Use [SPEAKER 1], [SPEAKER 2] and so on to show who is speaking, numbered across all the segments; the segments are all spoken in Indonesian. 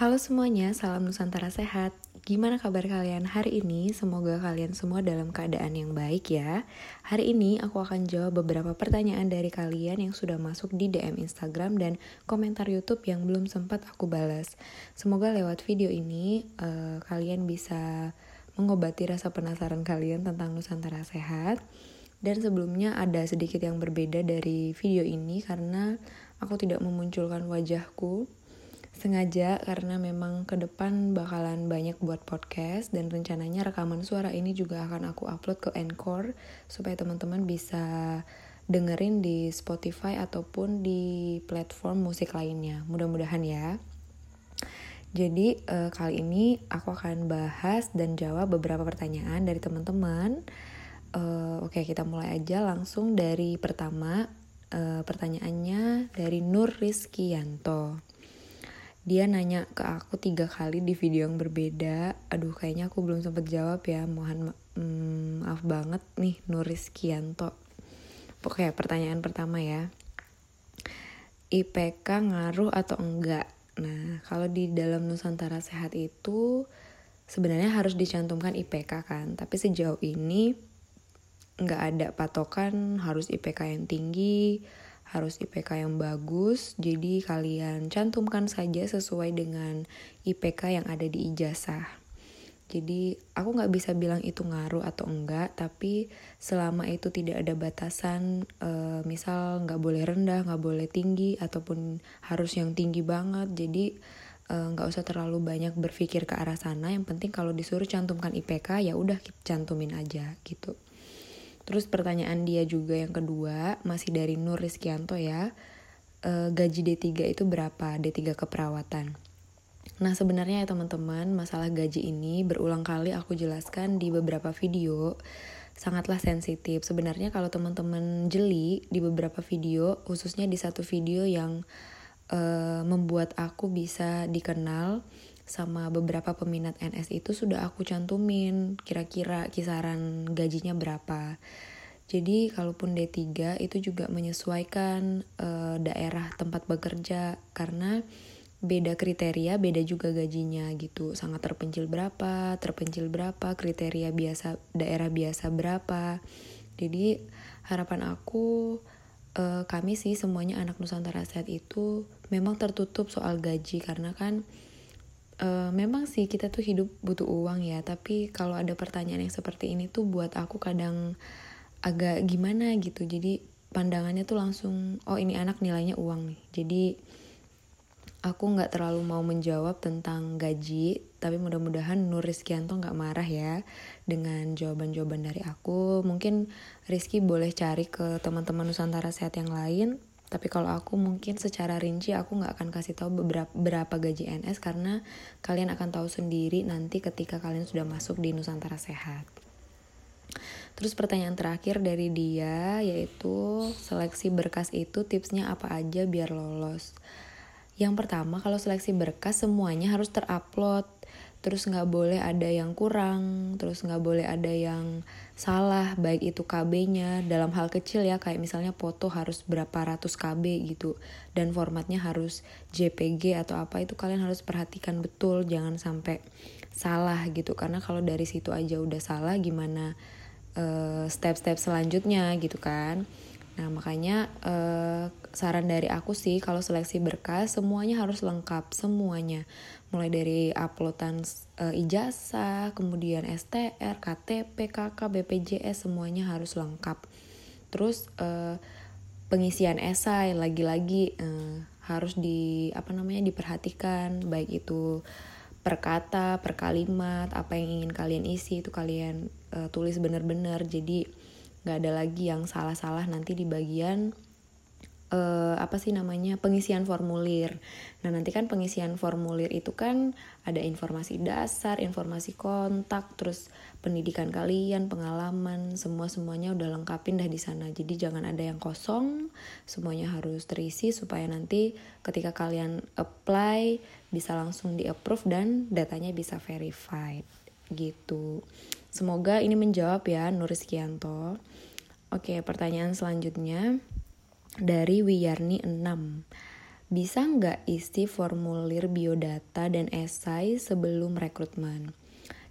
[SPEAKER 1] Halo semuanya, salam Nusantara sehat. Gimana kabar kalian hari ini? Semoga kalian semua dalam keadaan yang baik ya. Hari ini aku akan jawab beberapa pertanyaan dari kalian yang sudah masuk di DM Instagram dan komentar YouTube yang belum sempat aku balas. Semoga lewat video ini uh, kalian bisa mengobati rasa penasaran kalian tentang Nusantara sehat. Dan sebelumnya ada sedikit yang berbeda dari video ini karena aku tidak memunculkan wajahku sengaja karena memang ke depan bakalan banyak buat podcast dan rencananya rekaman suara ini juga akan aku upload ke Anchor supaya teman-teman bisa dengerin di Spotify ataupun di platform musik lainnya. Mudah-mudahan ya. Jadi uh, kali ini aku akan bahas dan jawab beberapa pertanyaan dari teman-teman. Uh, Oke, kita mulai aja langsung dari pertama. Uh, pertanyaannya dari Nur Rizkianto dia nanya ke aku tiga kali di video yang berbeda. Aduh kayaknya aku belum sempet jawab ya. Mohon mm, maaf banget nih Nuris Kianto. Oke pertanyaan pertama ya. IPK ngaruh atau enggak? Nah kalau di dalam Nusantara Sehat itu sebenarnya harus dicantumkan IPK kan. Tapi sejauh ini nggak ada patokan harus IPK yang tinggi harus IPK yang bagus, jadi kalian cantumkan saja sesuai dengan IPK yang ada di ijazah. Jadi aku nggak bisa bilang itu ngaruh atau enggak, tapi selama itu tidak ada batasan, e, misal nggak boleh rendah, nggak boleh tinggi, ataupun harus yang tinggi banget, jadi eh, nggak usah terlalu banyak berpikir ke arah sana. Yang penting kalau disuruh cantumkan IPK ya udah cantumin aja gitu. Terus pertanyaan dia juga yang kedua, masih dari Nur Rizkianto ya. E, gaji D3 itu berapa? D3 keperawatan. Nah sebenarnya ya teman-teman, masalah gaji ini berulang kali aku jelaskan di beberapa video sangatlah sensitif. Sebenarnya kalau teman-teman jeli di beberapa video, khususnya di satu video yang uh, membuat aku bisa dikenal sama beberapa peminat NS itu sudah aku cantumin kira-kira kisaran gajinya berapa. Jadi kalaupun D3 itu juga menyesuaikan uh, daerah tempat bekerja karena beda kriteria, beda juga gajinya gitu. Sangat terpencil berapa, terpencil berapa, kriteria biasa daerah biasa berapa. Jadi harapan aku uh, kami sih semuanya anak Nusantara Sehat itu memang tertutup soal gaji karena kan uh, memang sih kita tuh hidup butuh uang ya, tapi kalau ada pertanyaan yang seperti ini tuh buat aku kadang agak gimana gitu. Jadi pandangannya tuh langsung oh ini anak nilainya uang nih. Jadi aku nggak terlalu mau menjawab tentang gaji tapi mudah-mudahan Nur Rizkianto nggak marah ya dengan jawaban-jawaban dari aku. Mungkin Rizky boleh cari ke teman-teman Nusantara Sehat yang lain tapi kalau aku mungkin secara rinci aku nggak akan kasih tahu beberapa berapa gaji NS karena kalian akan tahu sendiri nanti ketika kalian sudah masuk di Nusantara Sehat. Terus pertanyaan terakhir dari dia yaitu seleksi berkas itu tipsnya apa aja biar lolos. Yang pertama kalau seleksi berkas semuanya harus terupload. Terus nggak boleh ada yang kurang, terus nggak boleh ada yang salah, baik itu KB-nya dalam hal kecil ya, kayak misalnya foto harus berapa ratus KB gitu, dan formatnya harus JPG atau apa itu kalian harus perhatikan betul, jangan sampai salah gitu, karena kalau dari situ aja udah salah gimana Eh, step-step uh, selanjutnya gitu kan. Nah makanya uh, saran dari aku sih kalau seleksi berkas semuanya harus lengkap semuanya, mulai dari uploadan uh, ijazah, kemudian STR, KTP, KK, BPJS semuanya harus lengkap. Terus uh, pengisian esai lagi-lagi uh, harus di apa namanya diperhatikan baik itu per kata, per kalimat, apa yang ingin kalian isi itu kalian uh, tulis bener-bener. Jadi nggak ada lagi yang salah-salah nanti di bagian uh, apa sih namanya pengisian formulir. Nah nanti kan pengisian formulir itu kan ada informasi dasar, informasi kontak, terus pendidikan kalian, pengalaman, semua semuanya udah lengkapin dah di sana. Jadi jangan ada yang kosong, semuanya harus terisi supaya nanti ketika kalian apply bisa langsung di approve dan datanya bisa verified gitu. Semoga ini menjawab ya Nuris Kianto. Oke, pertanyaan selanjutnya dari Wiyarni 6. bisa nggak isi formulir biodata dan esai sebelum rekrutmen?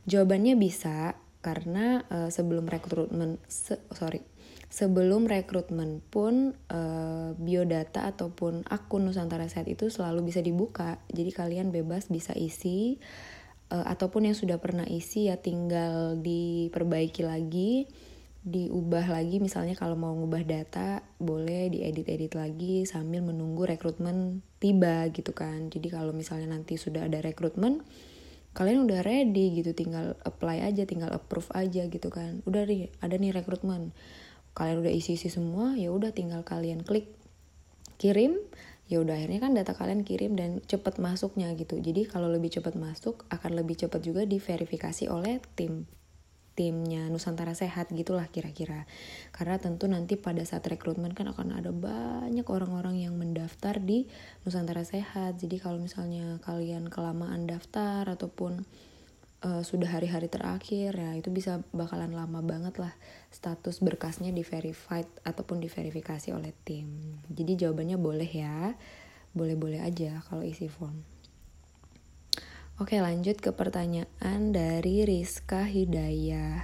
[SPEAKER 1] Jawabannya bisa karena uh, sebelum rekrutmen, se sorry, sebelum rekrutmen pun uh, biodata ataupun akun Nusantara Sehat itu selalu bisa dibuka. Jadi kalian bebas bisa isi uh, ataupun yang sudah pernah isi ya tinggal diperbaiki lagi diubah lagi misalnya kalau mau ngubah data boleh diedit-edit lagi sambil menunggu rekrutmen tiba gitu kan. Jadi kalau misalnya nanti sudah ada rekrutmen kalian udah ready gitu tinggal apply aja tinggal approve aja gitu kan. Udah nih ada nih rekrutmen. Kalian udah isi-isi semua ya udah tinggal kalian klik kirim. Ya udah akhirnya kan data kalian kirim dan cepet masuknya gitu. Jadi kalau lebih cepet masuk akan lebih cepet juga diverifikasi oleh tim timnya Nusantara Sehat gitulah kira-kira. Karena tentu nanti pada saat rekrutmen kan akan ada banyak orang-orang yang mendaftar di Nusantara Sehat. Jadi kalau misalnya kalian kelamaan daftar ataupun uh, sudah hari-hari terakhir ya itu bisa bakalan lama banget lah status berkasnya di verified ataupun diverifikasi oleh tim. Jadi jawabannya boleh ya. Boleh-boleh aja kalau isi form. Oke lanjut ke pertanyaan dari Rizka Hidayah.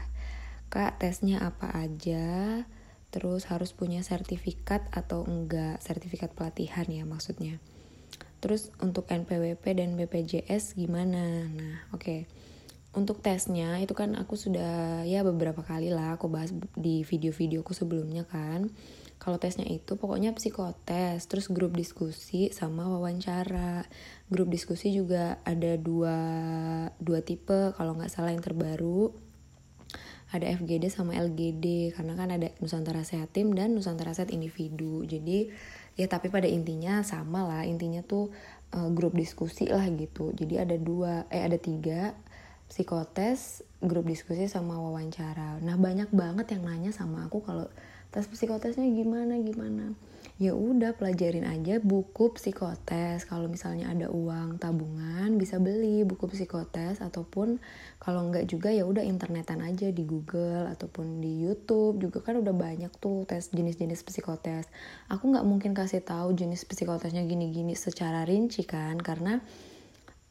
[SPEAKER 1] Kak tesnya apa aja? Terus harus punya sertifikat atau enggak? Sertifikat pelatihan ya maksudnya. Terus untuk NPWP dan BPJS gimana? Nah oke. Untuk tesnya itu kan aku sudah ya beberapa kali lah aku bahas di video-videoku sebelumnya kan kalau tesnya itu pokoknya psikotes terus grup diskusi sama wawancara. Grup diskusi juga ada dua dua tipe kalau nggak salah yang terbaru. Ada FGD sama LGD karena kan ada Nusantara Sehat Tim dan Nusantara Sehat Individu. Jadi ya tapi pada intinya sama lah. Intinya tuh uh, grup diskusi lah gitu. Jadi ada dua eh ada tiga psikotes grup diskusi sama wawancara. Nah banyak banget yang nanya sama aku kalau tes psikotesnya gimana gimana? Ya udah pelajarin aja buku psikotes. Kalau misalnya ada uang tabungan bisa beli buku psikotes. Ataupun kalau nggak juga ya udah internetan aja di Google ataupun di YouTube. Juga kan udah banyak tuh tes jenis-jenis psikotes. Aku nggak mungkin kasih tahu jenis psikotesnya gini-gini secara rinci kan karena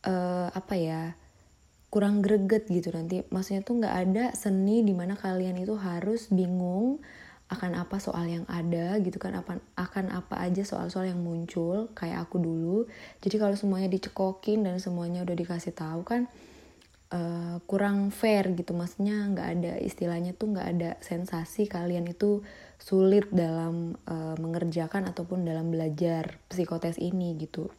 [SPEAKER 1] uh, apa ya kurang greget gitu nanti. Maksudnya tuh nggak ada seni di mana kalian itu harus bingung akan apa soal yang ada gitu kan apa akan apa aja soal-soal yang muncul kayak aku dulu. Jadi kalau semuanya dicekokin dan semuanya udah dikasih tahu kan uh, kurang fair gitu. Maksudnya nggak ada istilahnya tuh nggak ada sensasi kalian itu sulit dalam uh, mengerjakan ataupun dalam belajar psikotes ini gitu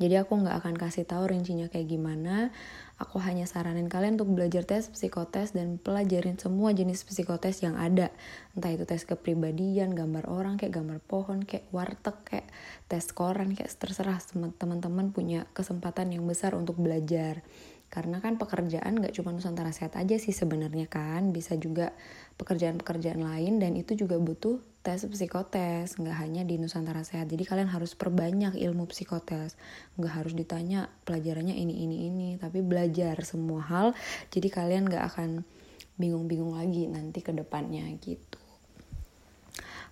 [SPEAKER 1] jadi aku nggak akan kasih tahu rincinya kayak gimana. Aku hanya saranin kalian untuk belajar tes psikotes dan pelajarin semua jenis psikotes yang ada. Entah itu tes kepribadian, gambar orang, kayak gambar pohon, kayak warteg, kayak tes koran, kayak terserah teman-teman punya kesempatan yang besar untuk belajar. Karena kan pekerjaan gak cuma Nusantara Sehat aja sih sebenarnya kan, bisa juga pekerjaan-pekerjaan lain dan itu juga butuh tes psikotes, nggak hanya di Nusantara Sehat. Jadi kalian harus perbanyak ilmu psikotes, nggak harus ditanya pelajarannya ini ini ini, tapi belajar semua hal. Jadi kalian nggak akan bingung-bingung lagi nanti ke depannya gitu.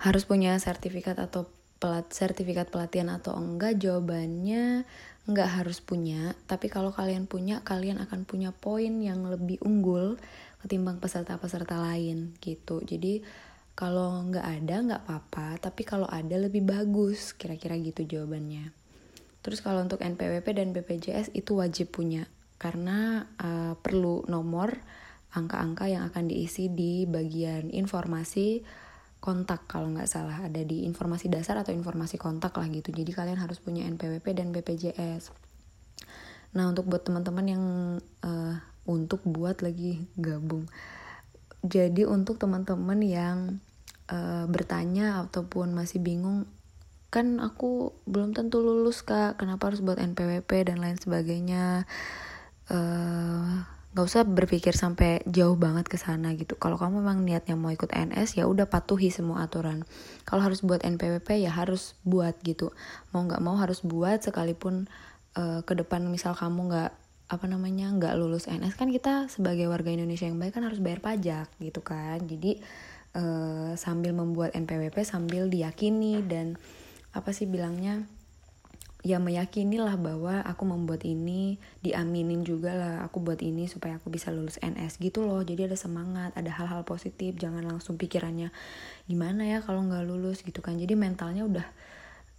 [SPEAKER 1] Harus punya sertifikat atau pelat sertifikat pelatihan atau enggak? Jawabannya nggak harus punya, tapi kalau kalian punya, kalian akan punya poin yang lebih unggul ketimbang peserta-peserta lain gitu. Jadi kalau nggak ada nggak apa-apa, tapi kalau ada lebih bagus, kira-kira gitu jawabannya. Terus kalau untuk NPWP dan BPJS itu wajib punya, karena uh, perlu nomor angka-angka yang akan diisi di bagian informasi kontak kalau nggak salah. Ada di informasi dasar atau informasi kontak lah gitu. Jadi kalian harus punya NPWP dan BPJS nah untuk buat teman-teman yang uh, untuk buat lagi gabung. Jadi untuk teman-teman yang uh, bertanya ataupun masih bingung kan aku belum tentu lulus kak. Kenapa harus buat NPWP dan lain sebagainya? Uh, nggak usah berpikir sampai jauh banget ke sana gitu. Kalau kamu memang niatnya mau ikut NS ya udah patuhi semua aturan. Kalau harus buat NPWP ya harus buat gitu. Mau nggak mau harus buat sekalipun uh, ke depan misal kamu nggak apa namanya nggak lulus NS kan kita sebagai warga Indonesia yang baik kan harus bayar pajak gitu kan. Jadi uh, sambil membuat NPWP sambil diyakini dan apa sih bilangnya ya meyakini lah bahwa aku membuat ini diaminin juga lah aku buat ini supaya aku bisa lulus NS gitu loh. Jadi ada semangat ada hal-hal positif jangan langsung pikirannya gimana ya kalau nggak lulus? gitu kan. Jadi mentalnya udah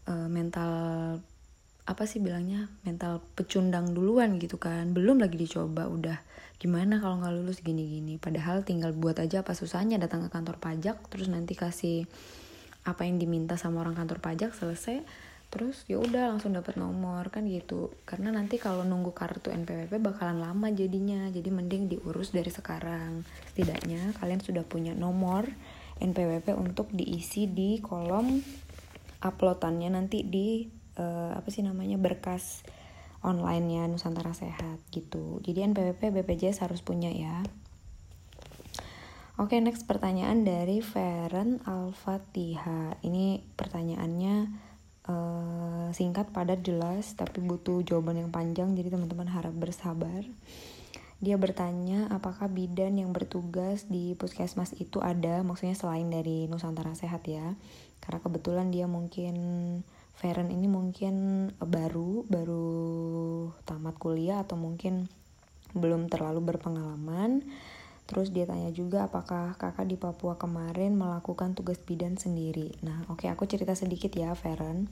[SPEAKER 1] uh, mental apa sih bilangnya mental pecundang duluan gitu kan. Belum lagi dicoba udah. Gimana kalau nggak lulus gini-gini? Padahal tinggal buat aja apa susahnya datang ke kantor pajak terus nanti kasih apa yang diminta sama orang kantor pajak selesai. Terus ya udah langsung dapat nomor kan gitu. Karena nanti kalau nunggu kartu NPWP bakalan lama jadinya. Jadi mending diurus dari sekarang. Setidaknya kalian sudah punya nomor NPWP untuk diisi di kolom uploadannya nanti di uh, apa sih namanya berkas online-nya Nusantara Sehat gitu. Jadi NPWP BPJS harus punya ya. Oke, next pertanyaan dari Feren Al-Fatihah. Ini pertanyaannya uh, singkat padat jelas tapi butuh jawaban yang panjang jadi teman-teman harap bersabar. Dia bertanya apakah bidan yang bertugas di puskesmas itu ada? Maksudnya selain dari Nusantara Sehat ya. Karena kebetulan dia mungkin Feren ini mungkin baru baru tamat kuliah atau mungkin belum terlalu berpengalaman Terus dia tanya juga apakah kakak di Papua kemarin melakukan tugas bidan sendiri. Nah, oke okay, aku cerita sedikit ya, Feren.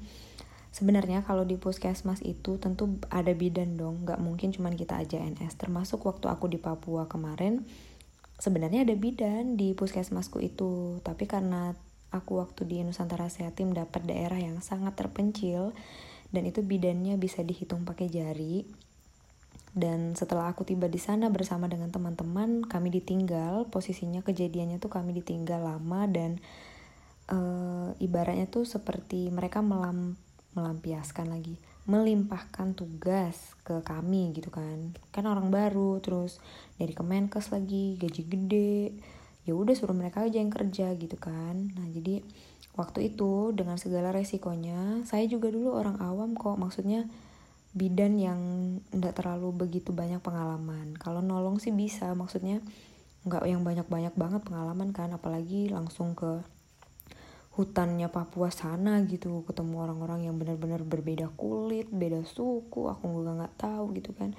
[SPEAKER 1] Sebenarnya kalau di puskesmas itu tentu ada bidan dong, nggak mungkin cuman kita aja NS. Termasuk waktu aku di Papua kemarin, sebenarnya ada bidan di puskesmasku itu. Tapi karena aku waktu di Nusantara Sehatim dapat daerah yang sangat terpencil, dan itu bidannya bisa dihitung pakai jari, dan setelah aku tiba di sana bersama dengan teman-teman kami ditinggal. Posisinya kejadiannya tuh kami ditinggal lama dan uh, ibaratnya tuh seperti mereka melam melampiaskan lagi melimpahkan tugas ke kami gitu kan. Kan orang baru terus dari Kemenkes lagi gaji gede ya udah suruh mereka aja yang kerja gitu kan. Nah jadi waktu itu dengan segala resikonya saya juga dulu orang awam kok maksudnya bidan yang nggak terlalu begitu banyak pengalaman. Kalau nolong sih bisa maksudnya nggak yang banyak-banyak banget pengalaman kan apalagi langsung ke hutannya Papua sana gitu ketemu orang-orang yang benar-benar berbeda kulit beda suku aku juga nggak tahu gitu kan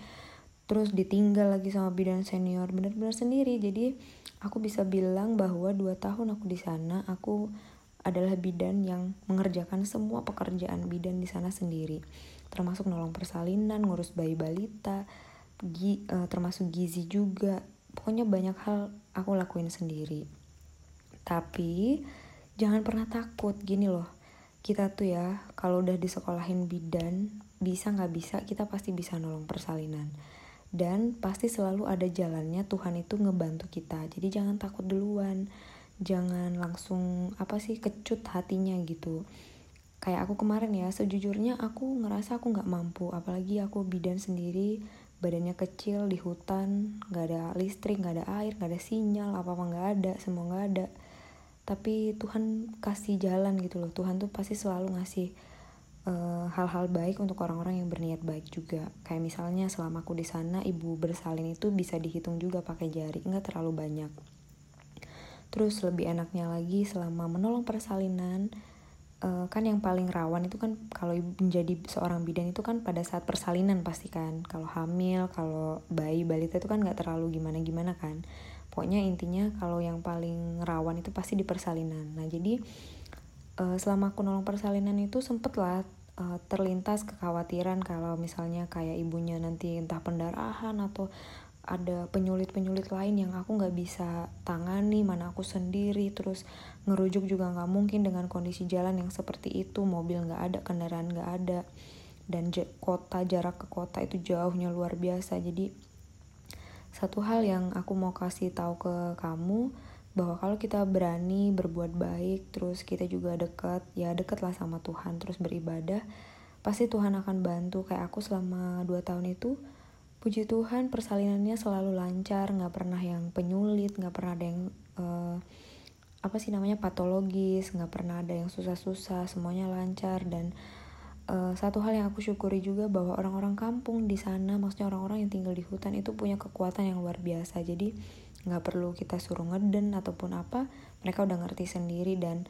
[SPEAKER 1] terus ditinggal lagi sama bidan senior benar-benar sendiri. Jadi aku bisa bilang bahwa dua tahun aku di sana aku adalah bidan yang mengerjakan semua pekerjaan bidan di sana sendiri. Termasuk nolong persalinan ngurus bayi balita gi, uh, termasuk gizi juga. Pokoknya banyak hal aku lakuin sendiri. Tapi jangan pernah takut. Gini loh kita tuh ya kalau udah disekolahin bidan bisa nggak bisa kita pasti bisa nolong persalinan dan pasti selalu ada jalannya Tuhan itu ngebantu kita. Jadi jangan takut duluan. Jangan langsung apa sih kecut hatinya gitu. Kayak aku kemarin ya sejujurnya aku ngerasa aku nggak mampu. Apalagi aku bidan sendiri badannya kecil di hutan nggak ada listrik nggak ada air nggak ada sinyal apa apa nggak ada semua nggak ada. Tapi Tuhan kasih jalan gitu loh. Tuhan tuh pasti selalu ngasih hal-hal uh, baik untuk orang-orang yang berniat baik juga. Kayak misalnya selama aku di sana ibu bersalin itu bisa dihitung juga pakai jari nggak terlalu banyak. Terus lebih enaknya lagi selama menolong persalinan uh, kan yang paling rawan itu kan kalau menjadi seorang bidan itu kan pada saat persalinan pasti kan. Kalau hamil kalau bayi balita itu kan nggak terlalu gimana gimana kan. Pokoknya intinya kalau yang paling rawan itu pasti di persalinan. Nah jadi uh, selama aku nolong persalinan itu sempet lah uh, terlintas kekhawatiran kalau misalnya kayak ibunya nanti entah pendarahan atau ada penyulit-penyulit lain yang aku nggak bisa tangani mana aku sendiri terus ngerujuk juga nggak mungkin dengan kondisi jalan yang seperti itu mobil nggak ada kendaraan nggak ada dan kota jarak ke kota itu jauhnya luar biasa. Jadi satu hal yang aku mau kasih tahu ke kamu bahwa kalau kita berani berbuat baik terus kita juga dekat ya dekat lah sama Tuhan terus beribadah pasti Tuhan akan bantu. Kayak aku selama dua tahun itu puji Tuhan persalinannya selalu lancar nggak pernah yang penyulit nggak pernah ada yang uh, apa sih namanya patologis nggak pernah ada yang susah-susah semuanya lancar. Dan uh, satu hal yang aku syukuri juga bahwa orang-orang kampung di sana maksudnya orang-orang yang tinggal di hutan itu punya kekuatan yang luar biasa. Jadi nggak perlu kita suruh ngeden ataupun apa mereka udah ngerti sendiri dan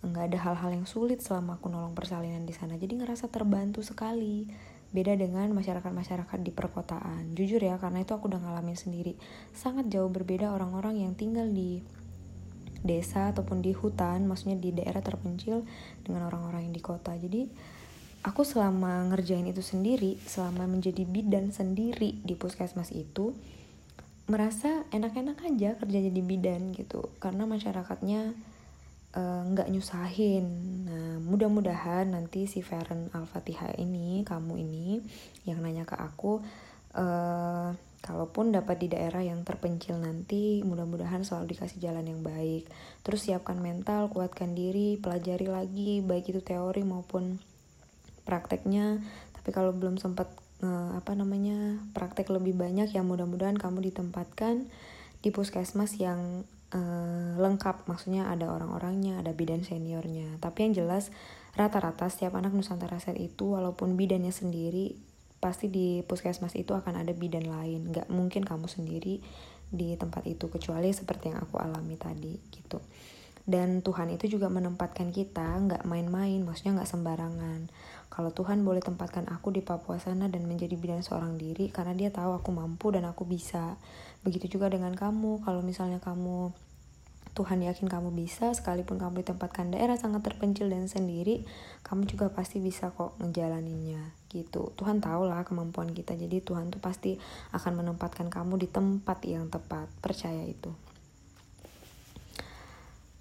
[SPEAKER 1] nggak ada hal-hal yang sulit selama aku nolong persalinan di sana. Jadi ngerasa terbantu sekali. Beda dengan masyarakat-masyarakat di perkotaan. Jujur ya karena itu aku udah ngalamin sendiri. Sangat jauh berbeda orang-orang yang tinggal di desa ataupun di hutan maksudnya di daerah terpencil dengan orang-orang yang di kota. Jadi aku selama ngerjain itu sendiri selama menjadi bidan sendiri di puskesmas itu merasa enak-enak aja kerja jadi bidan gitu karena masyarakatnya Eh, nggak uh, nyusahin. Nah, mudah-mudahan nanti si Feren Al-Fatihah ini, kamu ini yang nanya ke aku, uh, kalaupun dapat di daerah yang terpencil nanti, mudah-mudahan selalu dikasih jalan yang baik. Terus siapkan mental, kuatkan diri, pelajari lagi, baik itu teori maupun prakteknya. Tapi kalau belum sempat uh, apa namanya praktek lebih banyak, ya mudah-mudahan kamu ditempatkan di puskesmas yang uh, lengkap. Maksudnya ada orang-orangnya ada bidan seniornya. Tapi yang jelas rata-rata setiap anak Nusantara Set itu walaupun bidannya sendiri pasti di puskesmas itu akan ada bidan lain. Nggak mungkin kamu sendiri di tempat itu kecuali seperti yang aku alami tadi gitu. Dan Tuhan itu juga menempatkan kita nggak main-main maksudnya nggak sembarangan kalau Tuhan boleh tempatkan aku di Papua sana dan menjadi bidan seorang diri karena dia tahu aku mampu dan aku bisa. Begitu juga dengan kamu. Kalau misalnya kamu Tuhan yakin kamu bisa sekalipun kamu ditempatkan daerah sangat terpencil dan sendiri kamu juga pasti bisa kok ngejalaninnya gitu. Tuhan tahu lah kemampuan kita jadi Tuhan tuh pasti akan menempatkan kamu di tempat yang tepat. Percaya itu.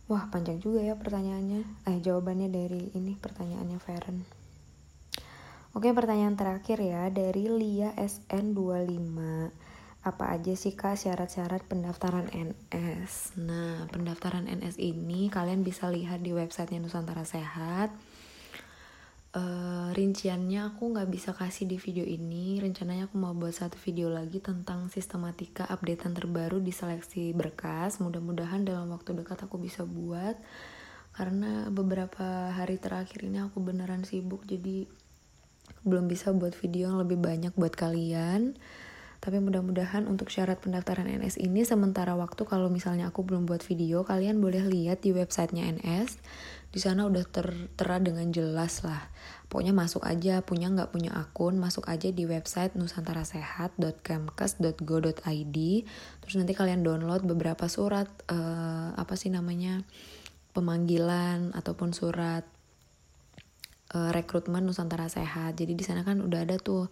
[SPEAKER 1] Wah panjang juga ya pertanyaannya. Eh jawabannya dari ini pertanyaannya Feren Oke pertanyaan terakhir ya dari Lia SN25 Apa aja sih kak syarat-syarat pendaftaran NS Nah pendaftaran NS ini kalian bisa lihat di websitenya Nusantara Sehat. Uh, rinciannya aku nggak bisa kasih di video ini. Rencananya aku mau buat satu video lagi tentang sistematika updatean terbaru di seleksi berkas. Mudah-mudahan dalam waktu dekat aku bisa buat. Karena beberapa hari terakhir ini aku beneran sibuk jadi belum bisa buat video yang lebih banyak buat kalian. Tapi mudah-mudahan untuk syarat pendaftaran NS ini sementara waktu kalau misalnya aku belum buat video kalian boleh lihat di websitenya NS di sana udah tertera dengan jelas lah. Pokoknya masuk aja punya nggak punya akun masuk aja di website nusantarasehat.kemkes.go.id terus nanti kalian download beberapa surat uh, apa sih namanya pemanggilan ataupun surat uh, rekrutmen Nusantara Sehat. Jadi di sana kan udah ada tuh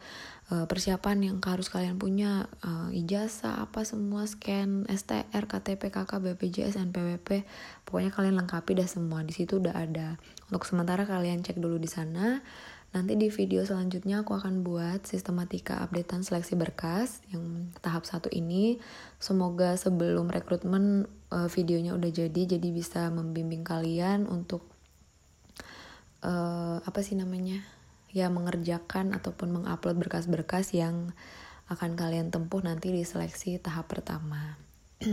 [SPEAKER 1] uh, persiapan yang harus kalian punya uh, ijazah apa semua scan STR, KTP, KK, BPJS, NPWP. Pokoknya kalian lengkapi dah semua. Di situ udah ada. Untuk sementara kalian cek dulu di sana. Nanti di video selanjutnya aku akan buat sistematika updatean seleksi berkas yang tahap satu ini. Semoga sebelum rekrutmen videonya udah jadi, jadi bisa membimbing kalian untuk uh, apa sih namanya ya mengerjakan ataupun mengupload berkas-berkas yang akan kalian tempuh nanti di seleksi tahap pertama.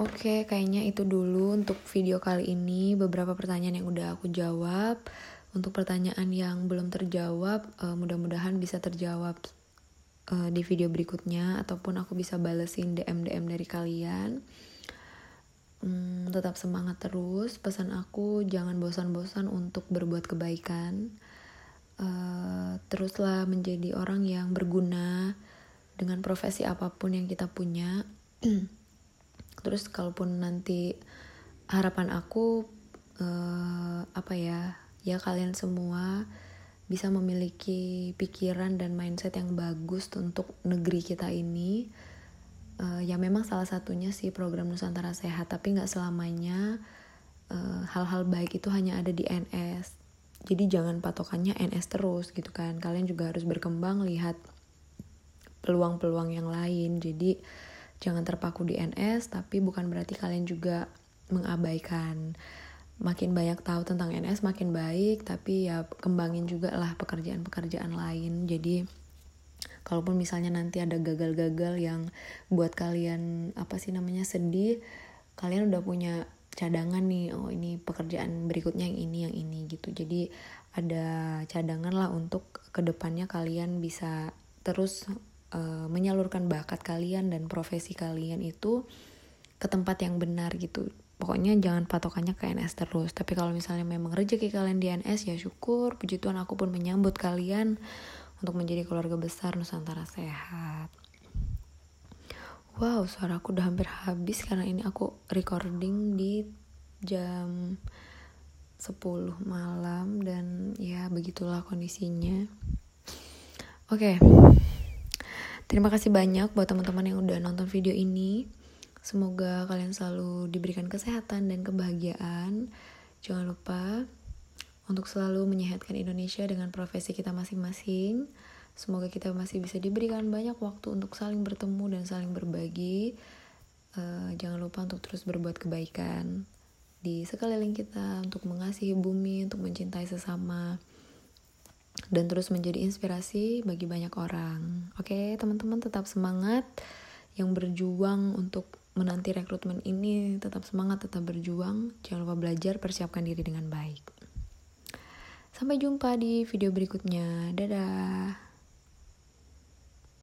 [SPEAKER 1] Oke, okay, kayaknya itu dulu untuk video kali ini. Beberapa pertanyaan yang udah aku jawab. Untuk pertanyaan yang belum terjawab, uh, mudah-mudahan bisa terjawab uh, di video berikutnya ataupun aku bisa balesin DM-DM dari kalian hmm, tetap semangat terus. Pesan aku jangan bosan-bosan untuk berbuat kebaikan. Uh, teruslah menjadi orang yang berguna dengan profesi apa pun yang kita punya. Terus kalaupun nanti harapan aku uh, apa ya, ya kalian semua bisa memiliki pikiran dan mindset yang bagus untuk negeri kita ini uh, ya memang salah satunya sih program Nusantara Sehat tapi nggak selamanya eh, hal-hal uh, baik itu hanya ada di NS jadi jangan patokannya NS terus gitu kan. Kalian juga harus berkembang lihat peluang-peluang yang lain. Jadi jangan terpaku di NS tapi bukan berarti kalian juga mengabaikan. Makin banyak tahu tentang NS makin baik tapi ya kembangin juga lah pekerjaan-pekerjaan lain. Jadi kalaupun misalnya nanti ada gagal-gagal yang buat kalian apa sih namanya sedih kalian udah punya cadangan nih oh ini pekerjaan berikutnya yang ini yang ini gitu. Jadi ada cadangan lah untuk ke depannya kalian bisa terus uh, menyalurkan bakat kalian dan profesi kalian itu ke tempat yang benar gitu. Pokoknya jangan patokannya ke NS terus. Tapi kalau misalnya memang rezeki kalian di NS ya syukur puji Tuhan aku pun menyambut kalian untuk menjadi keluarga besar Nusantara sehat wow suara aku udah hampir habis karena ini aku recording di jam 10 malam dan ya begitulah kondisinya oke okay. terima kasih banyak buat teman-teman yang udah nonton video ini Semoga kalian selalu diberikan kesehatan dan kebahagiaan. Jangan lupa untuk selalu menyehatkan Indonesia dengan profesi kita masing-masing. Semoga kita masih bisa diberikan banyak waktu untuk saling bertemu dan saling berbagi. Uh, jangan lupa untuk terus berbuat kebaikan di sekeliling kita, untuk mengasihi bumi, untuk mencintai sesama, dan terus menjadi inspirasi bagi banyak orang. Oke, teman-teman tetap semangat yang berjuang untuk menanti rekrutmen ini tetap semangat, tetap berjuang. Jangan lupa belajar, persiapkan diri dengan baik. Sampai jumpa di video berikutnya. Dadah.